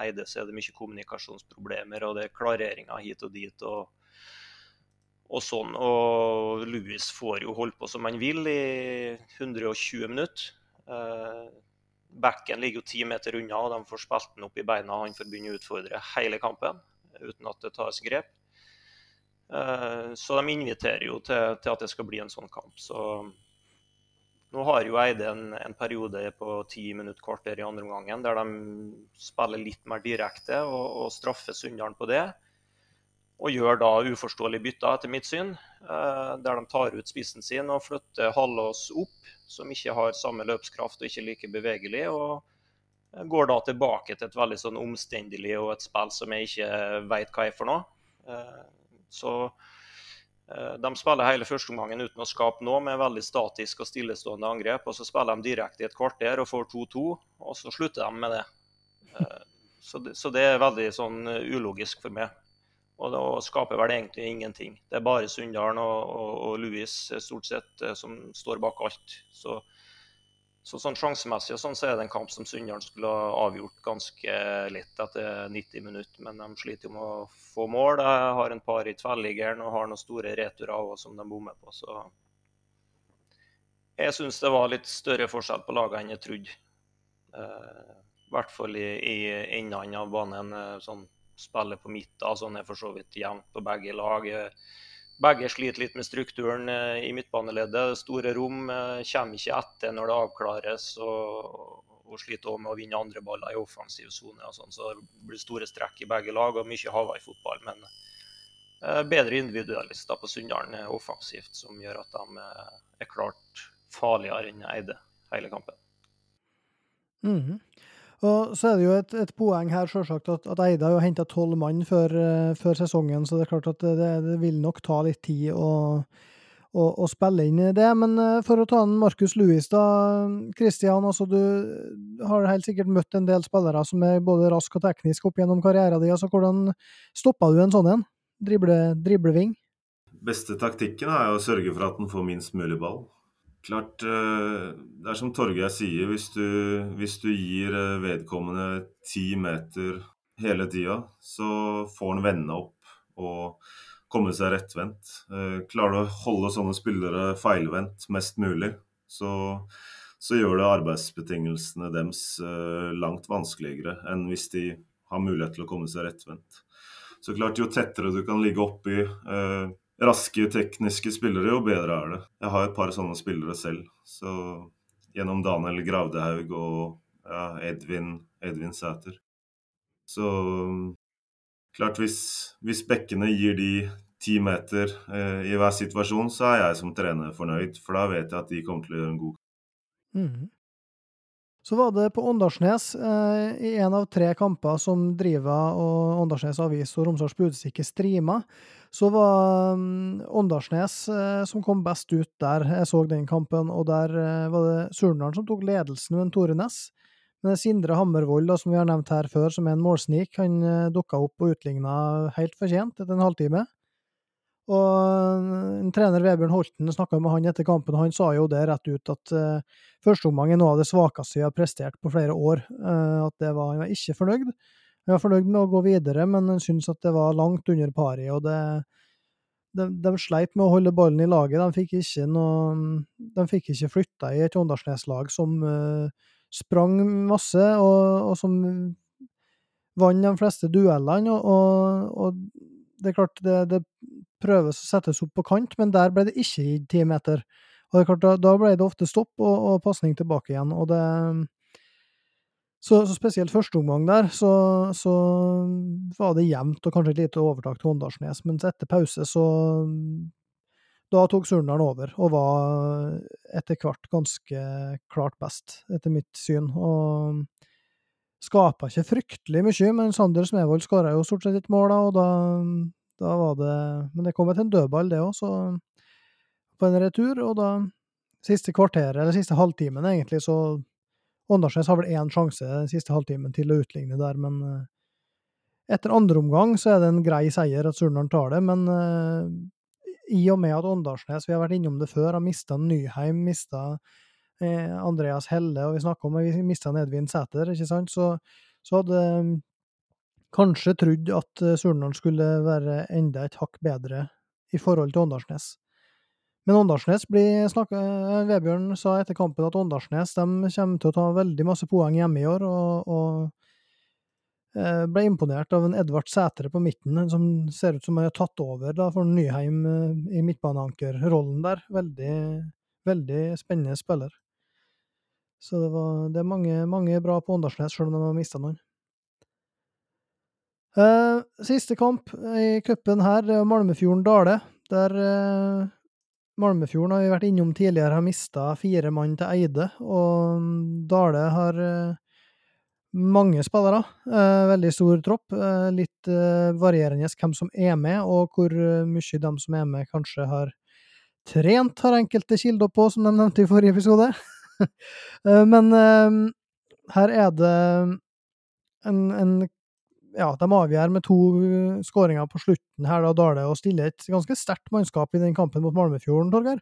Eide så er det mye kommunikasjonsproblemer, og det er klareringer hit og dit. og, og sånn. Og Louis får jo holde på som han vil i 120 minutter. Eh, Backen ligger jo ti meter unna, og de får spilt den opp i beina. Han får begynne å utfordre hele kampen uten at det tas grep. Eh, så de inviterer jo til, til, at det skal bli en sånn kamp. Så nå har jo Eide en, en periode på ti minutter, kvarter i andre omgangen der de spiller litt mer direkte og, og straffer Sunndalen på det. Og gjør da uforståelige bytter, etter mitt syn, eh, der de tar ut spissen sin og flytter Hallås opp, som ikke har samme løpskraft og ikke like bevegelig. og Går da tilbake til et veldig sånn omstendelig og et spill som jeg ikke veit hva er for noe. Eh, så de spiller hele førsteomgangen uten å skape noe, med veldig statisk og stillestående angrep. og Så spiller de direkte i et kvarter og får 2-2, og så slutter de med det. Eh, så det er veldig sånn eh, ulogisk for meg. Og da skaper vel egentlig ingenting. Det er bare Sunndalen og, og, og Louis stort sett som står bak alt. Så så sånn Sjansemessig og sånn, så er det en kamp som Sunndal skulle ha avgjort ganske lett etter 90 minutter. Men de sliter jo med å få mål. De har en par i tverrliggeren og har noen store returer òg som de bommer på. Så jeg syns det var litt større forskjell på lagene enn jeg trodde. Eh, I hvert fall i, i endene av banen. Eh, sånn spillet på midten sånn er for så vidt jevnt på begge lag. Begge sliter litt med strukturen eh, i midtbaneleddet. Store rom eh, kommer ikke etter når det avklares. Og, og sliter også med å vinne andre baller i offensiv sone. Sånn, så det blir store strekk i begge lag og mye Hawaii-fotball. Men eh, bedre individualister på Sunndalen offensivt, som gjør at de er klart farligere enn Eide hele kampen. Mm -hmm. Og så er det jo et, et poeng her, selvsagt, at, at Eida har henta tolv mann før, før, sesongen, så det er klart at det, det vil nok ta litt tid å å, å, spille inn det. Men eh, for å ta en Markus Louis, da. Kristian, altså du har helt sikkert møtt en del spillere som er både rask og teknisk opp gjennom karrieren din. Altså, hvordan stoppa du en sånn en? Drible, dribleving? Beste taktikken er å sørge for at den får minst mulig ball. Klart, eh, Det er som Torgeir sier, hvis du, hvis du gir eh, vedkommende ti meter hele tida, så får han vende opp. og komme seg rettvendt. Eh, klarer du å holde sånne spillere feilvendt mest mulig, så, så gjør det arbeidsbetingelsene deres langt vanskeligere enn hvis de har mulighet til å komme seg rettvendt. Så klart, jo tettere du kan ligge oppi raske, tekniske spillere, jo bedre er det. Jeg har et par sånne spillere selv. Så gjennom Daniel Gravdehaug og ja, Edvin, Edvin Sæter. Så klart, hvis, hvis bekkene gir de ti meter eh, i hver situasjon, så er jeg som trener fornøyd. For da vet jeg at de kommer til å gjøre en god mm. Så var det på Åndalsnes, eh, i en av tre kamper som Driva og Åndalsnes Avis og Romsdals Budstikke streama, så var um, Åndalsnes eh, som kom best ut der. Jeg så den kampen, og der eh, var det Surnadal som tok ledelsen med Tore Næss. Men Sindre Hammervold, da, som vi har nevnt her før, som er en målsnik, han eh, dukka opp og utligna helt fortjent etter en halvtime. Og en trener Vebjørn Holten snakka med han etter kampen, og han sa jo det rett ut at uh, førsteomgang er noe av det svakeste vi har prestert på flere år. Uh, at var, Han var ikke fornøyd. Han var fornøyd med å gå videre, men jeg syntes at det var langt under pari. og det de, de, sleit med å holde ballen i laget. De fikk ikke, noe, de fikk ikke flytta i et Åndalsnes-lag som uh, sprang masse, og, og som vant de fleste duellene. Og, og, det er klart, det, det prøves å settes opp på kant, men der ble det ikke gitt ti meter. Og det er klart, da, da ble det ofte stopp og, og pasning tilbake igjen. og det så, så spesielt første omgang der, så, så, var det jevnt og kanskje et lite overtak til Åndalsnes, mens etter pause så Da tok Surndalen over, og var etter hvert ganske klart best, etter mitt syn. Og skapa ikke fryktelig mye, men Sander Smevold skåra jo stort sett et mål, da, og da da var det Men det kom et en dødball, det òg, så På en retur, og da Siste kvarteret, eller siste halvtimen, egentlig, så Åndalsnes har vel én sjanse den siste halvtimen til å utligne der, men uh, etter andre omgang så er det en grei seier at Surnadal tar det, men uh, i og med at Åndalsnes, vi har vært innom det før, har mista Nyheim, mista eh, Andreas Helle, og vi snakka om at vi mista Edvin Sæter, ikke sant, så, så hadde kanskje trodd at eh, Surnadal skulle være enda et hakk bedre i forhold til Åndalsnes. Men Åndalsnes blir snakket, eh, Vebjørn sa etter kampen at Åndalsnes kommer til å ta veldig masse poeng hjemme i år, og, og eh, ble imponert av en Edvard Sætre på midten, som ser ut som han har tatt over da, for Nyheim i midtbaneankerrollen der. Veldig, veldig spennende spiller. Så det, var, det er mange, mange bra på Åndalsnes, selv om de har mista noen. Siste kamp i cupen her, er Malmefjorden-Dale. Der Malmefjorden har vi vært innom tidligere, har mista fire mann til Eide. Og mm, Dale har uh, mange spillere. veldig stor tropp. litt varierende hvem som er med, og hvor mye de som er med, kanskje har trent, har enkelte kilder på, som de nevnte i forrige episode. Men her er det en, en ja, de avgjør med to uh, skåringer på slutten her, da, Dale, og stiller et ganske sterkt mannskap i den kampen mot Malmefjorden, Torgeir?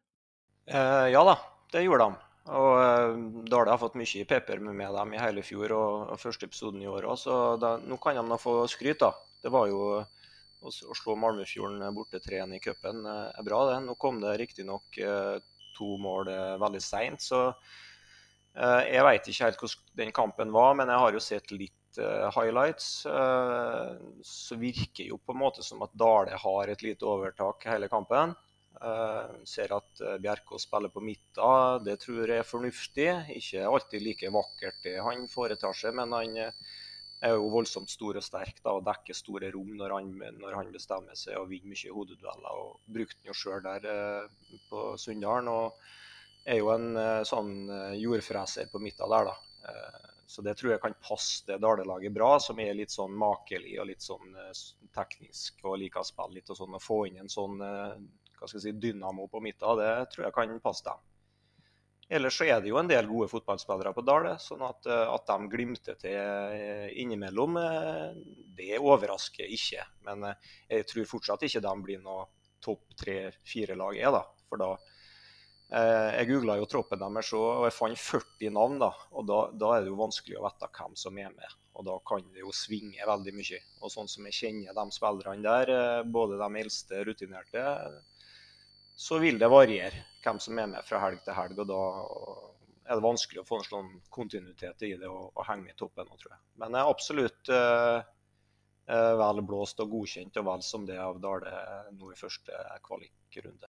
Eh, ja da, det gjorde de. Og eh, Dale har fått mye pepper med dem i hele fjor og, og første episoden i år òg, så da, nå kan de da få skryt. da. Det var jo å, å slå Malmefjorden borte 3-1 i cupen eh, er bra, det. Nå kom det riktignok eh, to mål eh, veldig seint, så eh, jeg veit ikke helt hvordan den kampen var, men jeg har jo sett litt highlights, uh, så virker jo på en måte som at Dale har et lite overtak hele kampen. Jeg ser at Bjerkås spiller på midten. Det tror jeg er fornuftig. Ikke alltid like vakkert det han foretar seg, men han er jo voldsomt stor og sterk da, og dekker store rom når han, når han bestemmer seg og vinner mye hodedueller. og Brukte han jo sjøl der eh, på Sunndalen. og er jo en eh, sånn eh, jordfreser på midten der, da. Så det tror jeg kan passe det Dale-laget bra, som er litt sånn makelig og litt sånn eh, teknisk og liker å spille litt og sånn. Å få inn en sånn eh, hva skal jeg si, dynamo på midten, det tror jeg kan passe dem. Ellers så er det jo en del gode fotballspillere på Dale, sånn at, eh, at de glimter til innimellom, det overrasker ikke. Men jeg tror fortsatt ikke de blir noe topp tre-fire lag er, da. For da Jeg googla jo troppen deres og jeg fant 40 navn, da. Og da, da, er det jo vanskelig å vite hvem som er med. Og da kan det jo svinge veldig mye. Og sånn som jeg kjenner de spillerne der, både de eldste rutinerte, så vil det variere hvem som er med fra helg til helg. og Da er det vanskelig å få en sånn kontinuitet i det og, og henge med i toppen nå, tror jeg. Men jeg er absolutt eh, vel blåst og godkjent og vel som det av Dale nå i første kvalikrunde.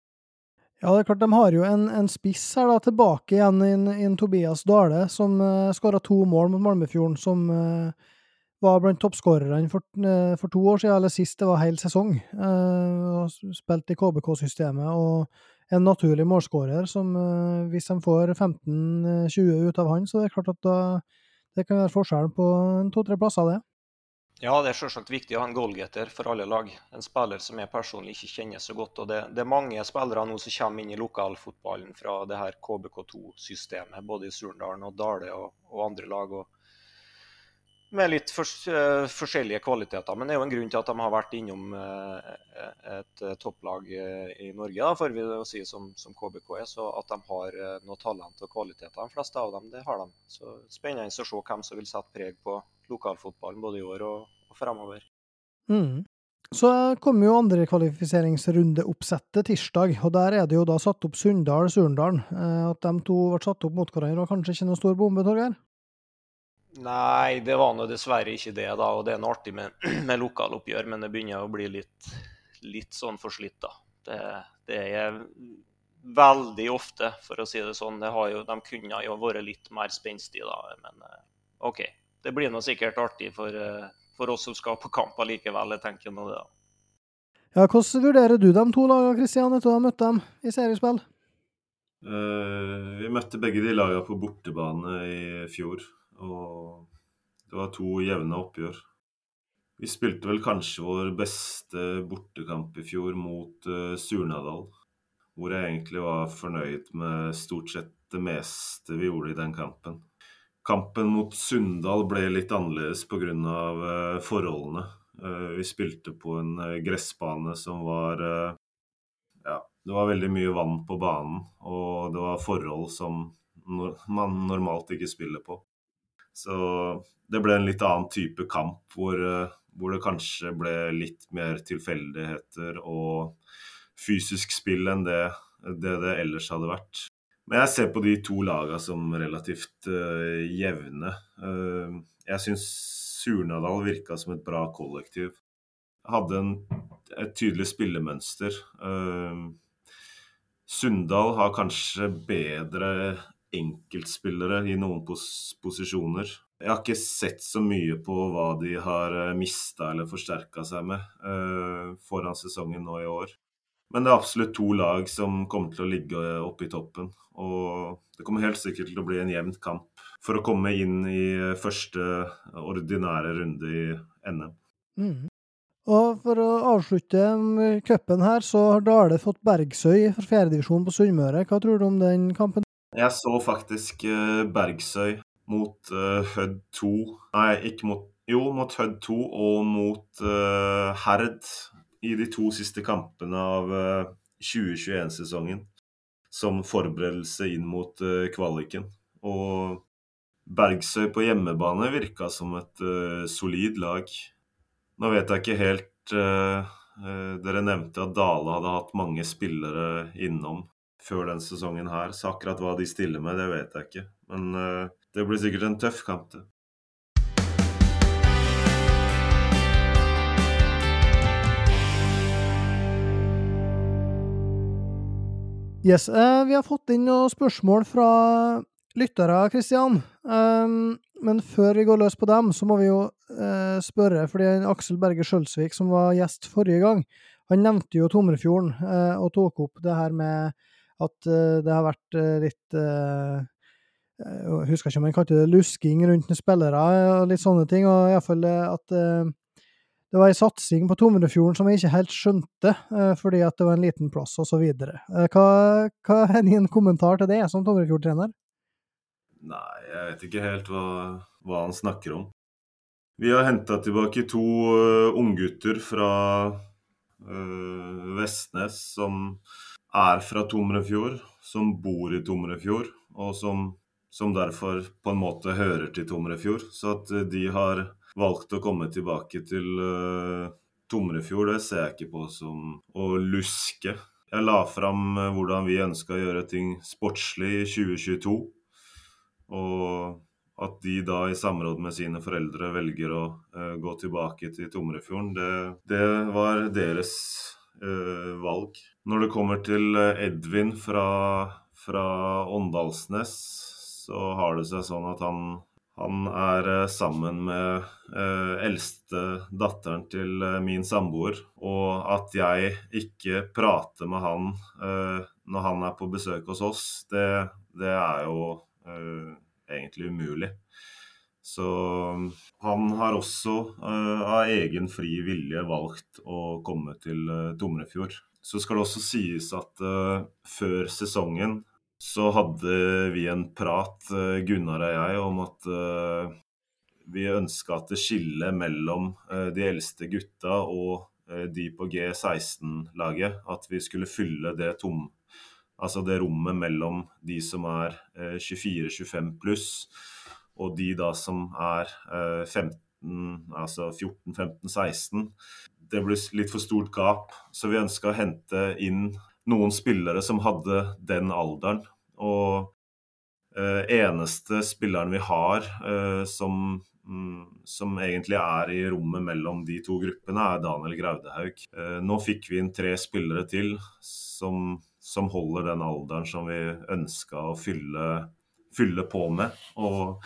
Ja, det er klart de har jo en, en spiss her da, tilbake igjen i Tobias Dale, som uh, skåra to mål mot Malmefjorden, som uh, var blant toppskårerne for, uh, for, to år siden, eller sist det var hel sesong. Uh, og Spilte i KBK-systemet og en naturlig målskårer som uh, hvis de får 15-20 ut av han, så det er klart at da, det kan være forskjellen på to-tre plasser, det. Ja, det er selvsagt viktig å ha en goalgetter for alle lag. En spiller som jeg personlig ikke kjenner så godt. og Det, det er mange spillere nå som kommer inn i lokalfotballen fra det her KBK2-systemet, både i Surndalen og Dale og, og andre lag. og med litt for, uh, forskjellige kvaliteter. Men det er jo en grunn til at de har vært innom uh, et uh, topplag i Norge, da, for vi si som, som KBK er. Så at de har noe talent og kvaliteter, de fleste av dem, det har de. Så Spennende å se hvem som vil sette preg på lokalfotballen både i år og, og fremover. Mm. Så kommer jo andre kvalifiseringsrundeoppsettet tirsdag, og der er det jo da satt opp Sunndal-Surndalen. At de to ble satt opp mot hverandre var kanskje ikke noen stor bombe, Torgeir? Nei, det var nå dessverre ikke det. da, og Det er noe artig med, med lokaloppgjør, men det begynner å bli litt, litt sånn forslitt. da. Det, det, er veldig ofte, for å si det sånn. Det jo, de kunne jo vært litt mer spenstige, da. Men eh, OK. Det blir nå sikkert artig for, eh, for, oss som skal på kamp allikevel. Jeg tenker nå det. da. Ja, Hvordan vurderer du de to lagene, Kristian, etter å ha møtt dem i seriespill? Uh, vi møtte begge de lagene på bortebane i fjor. Og det var to jevne oppgjør. Vi spilte vel kanskje vår beste bortekamp i fjor mot uh, Surnadal. Hvor jeg egentlig var fornøyd med stort sett det meste vi gjorde i den kampen. Kampen mot Sunndal ble litt annerledes pga. Uh, forholdene. Uh, vi spilte på en uh, gressbane som var Ja, det var veldig mye vann på banen, og det var forhold som man normalt ikke spiller på. Så det ble en litt annen type kamp, hvor, eh, hvor det kanskje ble litt mer tilfeldigheter og fysisk spill enn det, det, det ellers hadde vært. Men jeg ser på de to lagene som relativt uh, jevne. Uh, jeg syns Surnadal virka som et bra kollektiv. Hadde en, et tydelig spillemønster. Uh, Sunndal har kanskje bedre enkeltspillere i noen pos posisjoner. Jeg har ikke sett så mye på hva de har eh, mista eller forsterka seg med foran sesongen nå i år. Men det er absolutt to lag som kommer til å ligge oppe i toppen. Og det kommer helt sikkert til å bli en jevn kamp for å komme inn i første ordinære runde i NM. Mm. Og for å avslutte cupen her, så har Dale fått Bergsøy fra fjerdedivisjon på Sunnmøre. Hva tror du om den kampen? Jeg så faktisk uh, Bergsøy mot uh, Hødd 2 Nei, ikke mot Jo, mot Hødd 2 og mot uh, Herd i de to siste kampene av 2021-sesongen. Som forberedelse inn mot kvaliken. Og Bergsøy på hjemmebane virka som et solid lag. Nå vet jeg ikke helt Dere nevnte at Dale hadde hatt mange spillere innom før den sesongen her. Så akkurat hva de stiller med, det vet jeg ikke. Men det blir sikkert en tøff kamp, det. Yes, eh, Vi har fått inn noen spørsmål fra lyttere, Kristian. Um, men før vi går løs på dem, så må vi jo eh, spørre, fordi Aksel Berge Skjølsvik, som var gjest forrige gang, han nevnte jo Tomrefjorden eh, og tok opp det her med at eh, det har vært eh, litt eh, Jeg husker ikke om han kalte det lusking rundt spillere og litt sånne ting, og iallfall at det var ei satsing på Tomrefjorden som jeg ikke helt skjønte, fordi at det var en liten plass, osv. Hva, hva er din kommentar til det, som Tomrefjord-trener? Nei, jeg vet ikke helt hva, hva han snakker om. Vi har henta tilbake to uh, unggutter fra uh, Vestnes som er fra Tomrefjord, som bor i Tomrefjord, og som, som, derfor på en måte hører til Tomrefjord. Så at de har valgt å komme tilbake til uh, Tomrefjord, det ser jeg ikke på som å luske. Jeg la fram hvordan vi ønska å gjøre ting sportslig i 2022. Og at de da i samråd med sine foreldre velger å uh, gå tilbake til Tomrefjorden, det, det var deres uh, valg. Når det kommer til eh, Edvin fra, fra Åndalsnes, så har det seg sånn at han, han er uh, sammen med eldste datteren til min samboer. Og at jeg ikke prater med han når han er på besøk hos oss, det, det er jo egentlig umulig. Så han har også av egen fri vilje valgt å komme til Tomrefjord. Så skal det også sies at før sesongen så hadde vi en prat, uh, Gunnar og jeg, om at uh, vi ønska at det skillet mellom uh, de eldste gutta og de på G16-laget, at vi skulle fylle det tom, Altså det rommet mellom de som er 24-25 eh, pluss, og de da som er 15, eh, altså 14-15-16. Det ble litt for stort gap, så vi ønska å hente inn noen spillere som hadde den alderen. Og eh, eneste spilleren vi har eh, som, mm, som egentlig er i rommet mellom de to gruppene, er Daniel Graudehaug. Eh, nå fikk vi inn tre spillere til som som holder den alderen som vi ønska å fylle, fylle, på med. Og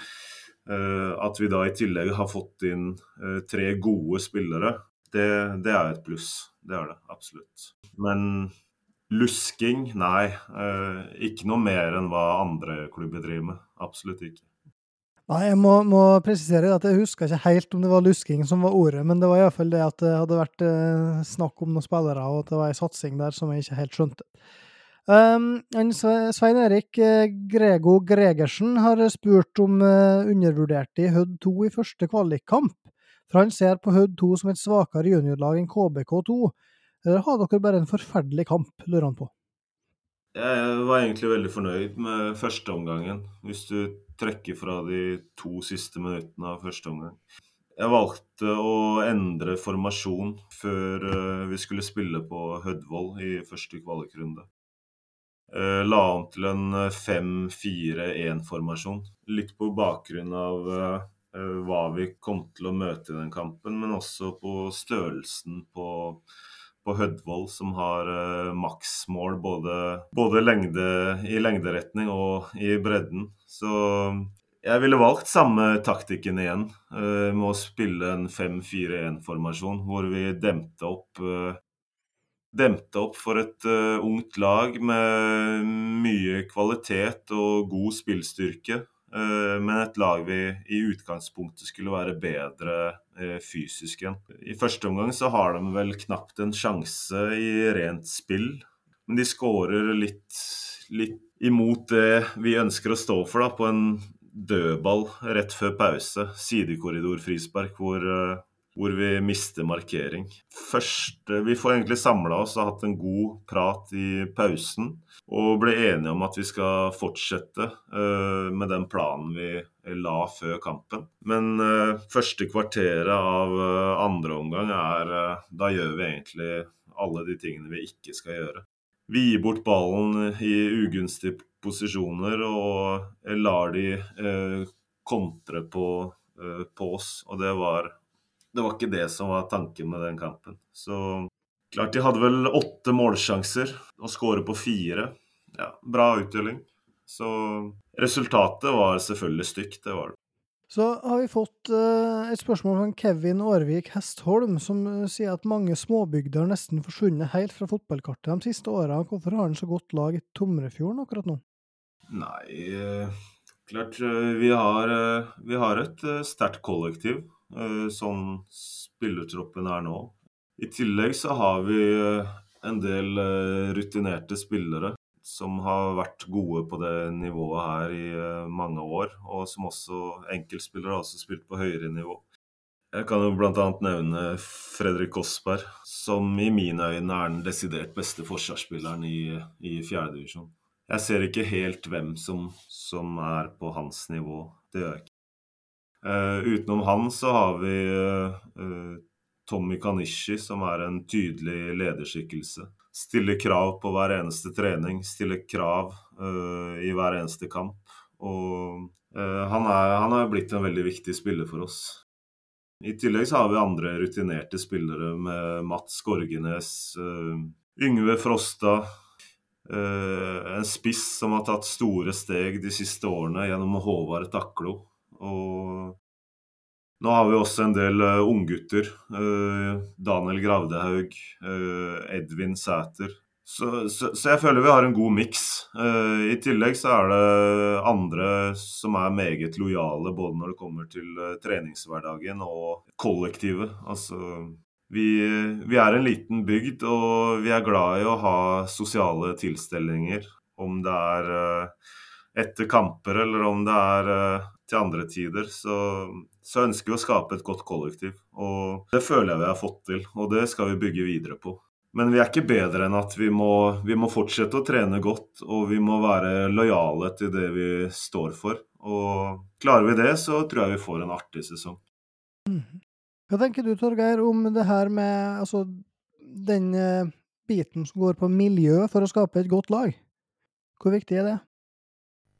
uh, at vi da i tillegg har fått inn uh, tre gode spillere, det, det, er et pluss. Det er det absolutt. Men lusking, nei. Uh, ikke noe mer enn hva andre klubber driver med. Absolutt ikke. Nei, jeg må, må, presisere at jeg husker ikke helt om det var lusking som var ordet, men det var iallfall det at det hadde vært eh, snakk om noen spillere, og at det var ei satsing der som jeg ikke helt skjønte. Um, Svein Erik eh, Grego Gregersen har spurt om uh, undervurderte i Hødd 2 i første kvalikkamp. For han ser på Hødd 2 som et svakere juniorlag enn KBK2. Eller har dere bare en forferdelig kamp, lurer han på. Jeg var egentlig veldig fornøyd med første omgangen, hvis du trekker fra de to siste minuttene av første omgang. Jeg valgte å endre formasjon før eh, vi skulle spille på Hødvoll i første kvalikrunde. Uh, la om til en 5-4-1-formasjon. Eh, Litt på bakgrunn av hva vi kom til å møte i den kampen, men også på størrelsen på, på Hødvoll, som har uh, maksmål både, både lengde, i lengderetning og i bredden. Så jeg ville valgt samme taktikken igjen, med å spille en 5-4-1-formasjon, hvor vi demte opp demte opp for et uh, ungt lag med mye kvalitet og god spillstyrke. Uh, men et lag vi i utgangspunktet skulle være bedre uh, fysisk enn. I første omgang så har de vel knapt en sjanse i rent spill. Men de skårer litt, litt imot det vi ønsker å stå for, da, på en dødball rett før pause. Sidekorridor frispark hvor hvor vi mister markering. Først, Vi får egentlig samla oss og hatt en god prat i pausen. Og ble enige om at vi skal fortsette uh, med den planen vi la før kampen. Men uh, første kvarteret av uh, andre omgang er Da gjør vi egentlig alle de tingene vi ikke skal gjøre. Vi gir bort ballen i ugunstige posisjoner og lar de kontre på, på oss. Og det var det var ikke det som var tanken med den kampen. Så klart de hadde vel åtte målsjanser og skåre på fire. ja, bra utdeling. Så resultatet var selvfølgelig stygt, det var det. Så har vi fått uh, et spørsmål fra Kevin Aarvik Hestholm, som uh, sier at mange småbygder har nesten forsvunnet helt fra fotballkartet de siste åra. Hvorfor har han så godt lag i Tomrefjorden akkurat nå? Nei, uh, klart vi har, vi har et sterkt kollektiv, sånn spillertroppen er nå. I tillegg så har vi en del rutinerte spillere som har vært gode på det nivået her i mange år, og som også enkeltspillere har også spilt på høyere nivå. Jeg kan jo bl.a. nevne Fredrik Kosberg, som i mine øyne er den desidert beste forsvarsspilleren i, i fjerdedivisjon. Jeg ser ikke helt hvem som, som, er på hans nivå. Det gjør jeg ikke. Uh, utenom han så har vi uh, Tommy Kanishi, som er en tydelig lederskikkelse stille krav på hver eneste trening, stille krav uh, i hver eneste kamp. Og han, er, han er blitt en veldig viktig spiller for oss. I tillegg så har vi andre rutinerte spillere med Mats Gorgenes, Yngve Frosta. en spiss som har tatt store steg de siste årene gjennom Håvard Taklo. Og nå har vi også en del uh, unggutter. Uh, Daniel Gravdehaug, uh, Edvin Sæter. Så, så, så, jeg føler vi har en god miks. Uh, I tillegg så er det andre som er meget lojale både når det kommer til treningshverdagen og kollektivet. Altså vi, vi, er en liten bygd, og vi er glad i å ha sosiale tilstelninger. Om det er etter kamper eller om det er til andre tider. Så så ønsker vi å skape et godt kollektiv. Og det føler jeg vi har fått til, og det skal vi bygge videre på. Men vi er ikke bedre enn at vi må, vi må fortsette å trene godt, og vi må være lojale til det vi står for. Og klarer vi det, så tror jeg vi får en artig sesong. Mhm. Hva tenker du, Torgeir, om det her med altså, den uh, biten som går på miljø for å skape et godt lag? Hvor viktig er det?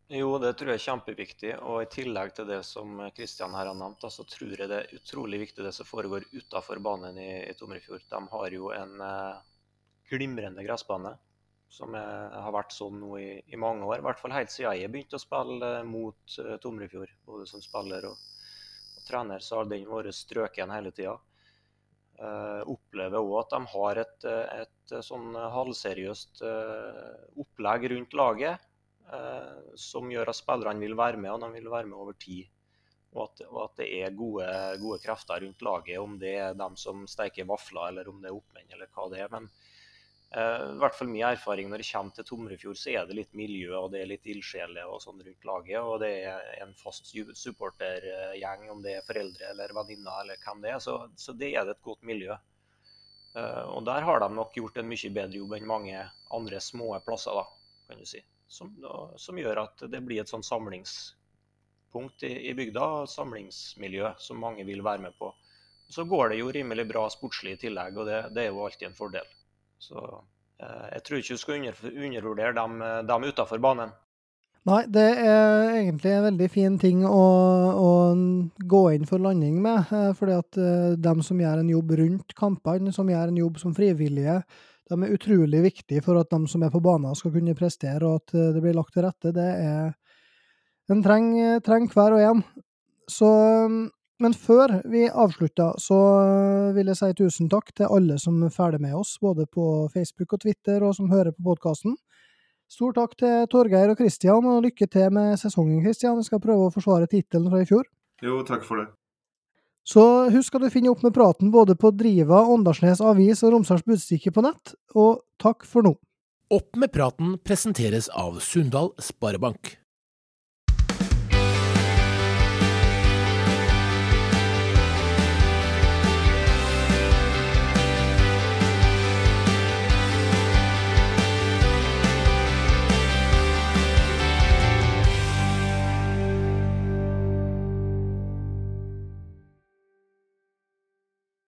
Jo, det tror jeg er kjempeviktig. Og i tillegg til det som Kristian her har nevnt, så tror jeg det er utrolig viktig det som foregår utafor banen i, i Tomrefjord. De har jo en eh, glimrende gressbane som er, har vært sånn nå i, i, mange år. I hvert fall helt siden jeg begynte å spille eh, mot eh, Tomrefjord, både som spiller og, og, trener, så har den vært strøken hele tida. Eh, opplever òg at de har et, et, et sånn halvseriøst opplegg rundt laget Eh, som gjør at spillerne vil være med, og de vil være med over tid. Og at, og at det er gode, gode, krefter rundt laget, om det er dem som steker vafler, eller om det er oppmenn, eller hva det er. Men eh, i hvert fall min erfaring når det kommer til Tomrefjord, så er det litt miljø og det er litt ildsjeler og sånn rundt laget. Og det er en fast supportergjeng, om det er foreldre eller venninner eller hvem det er. Så, så det er det et godt miljø. Uh, og der har de nok gjort en mye bedre jobb enn mange andre små plasser, da, kan du si som, som, gjør at det blir et sånn samlingspunkt i, i, bygda, samlingsmiljø, som mange vil være med på. Så går det jo rimelig bra sportslig i tillegg, og det, det er jo alltid en fordel. Så eh, jeg tror ikke du skal under, undervurdere dem, dem utafor banen. Nei, det er egentlig en veldig fin ting å, å gå inn for landing med. Eh, fordi at eh, dem som gjør en jobb rundt kampene, som gjør en jobb som frivillige, de er utrolig viktige for at de som er på banen skal kunne prestere, og at eh, det blir lagt til rette. Det er En trenger, treng hver og en. Så Men før vi avslutter, så vil jeg si tusen takk til alle som følger med oss, både på Facebook og Twitter, og som hører på podkasten. Stor takk til Torgeir og Kristian, og lykke til med sesongen, Kristian. Vi skal prøve å forsvare tittelen fra i fjor. Jo, takk for det. Så husk at du finner Opp med praten både på Driva, Åndalsnes Avis og Romsdals Budstikke på nett, og takk for nå. Opp med praten presenteres av Sundal Sparebank.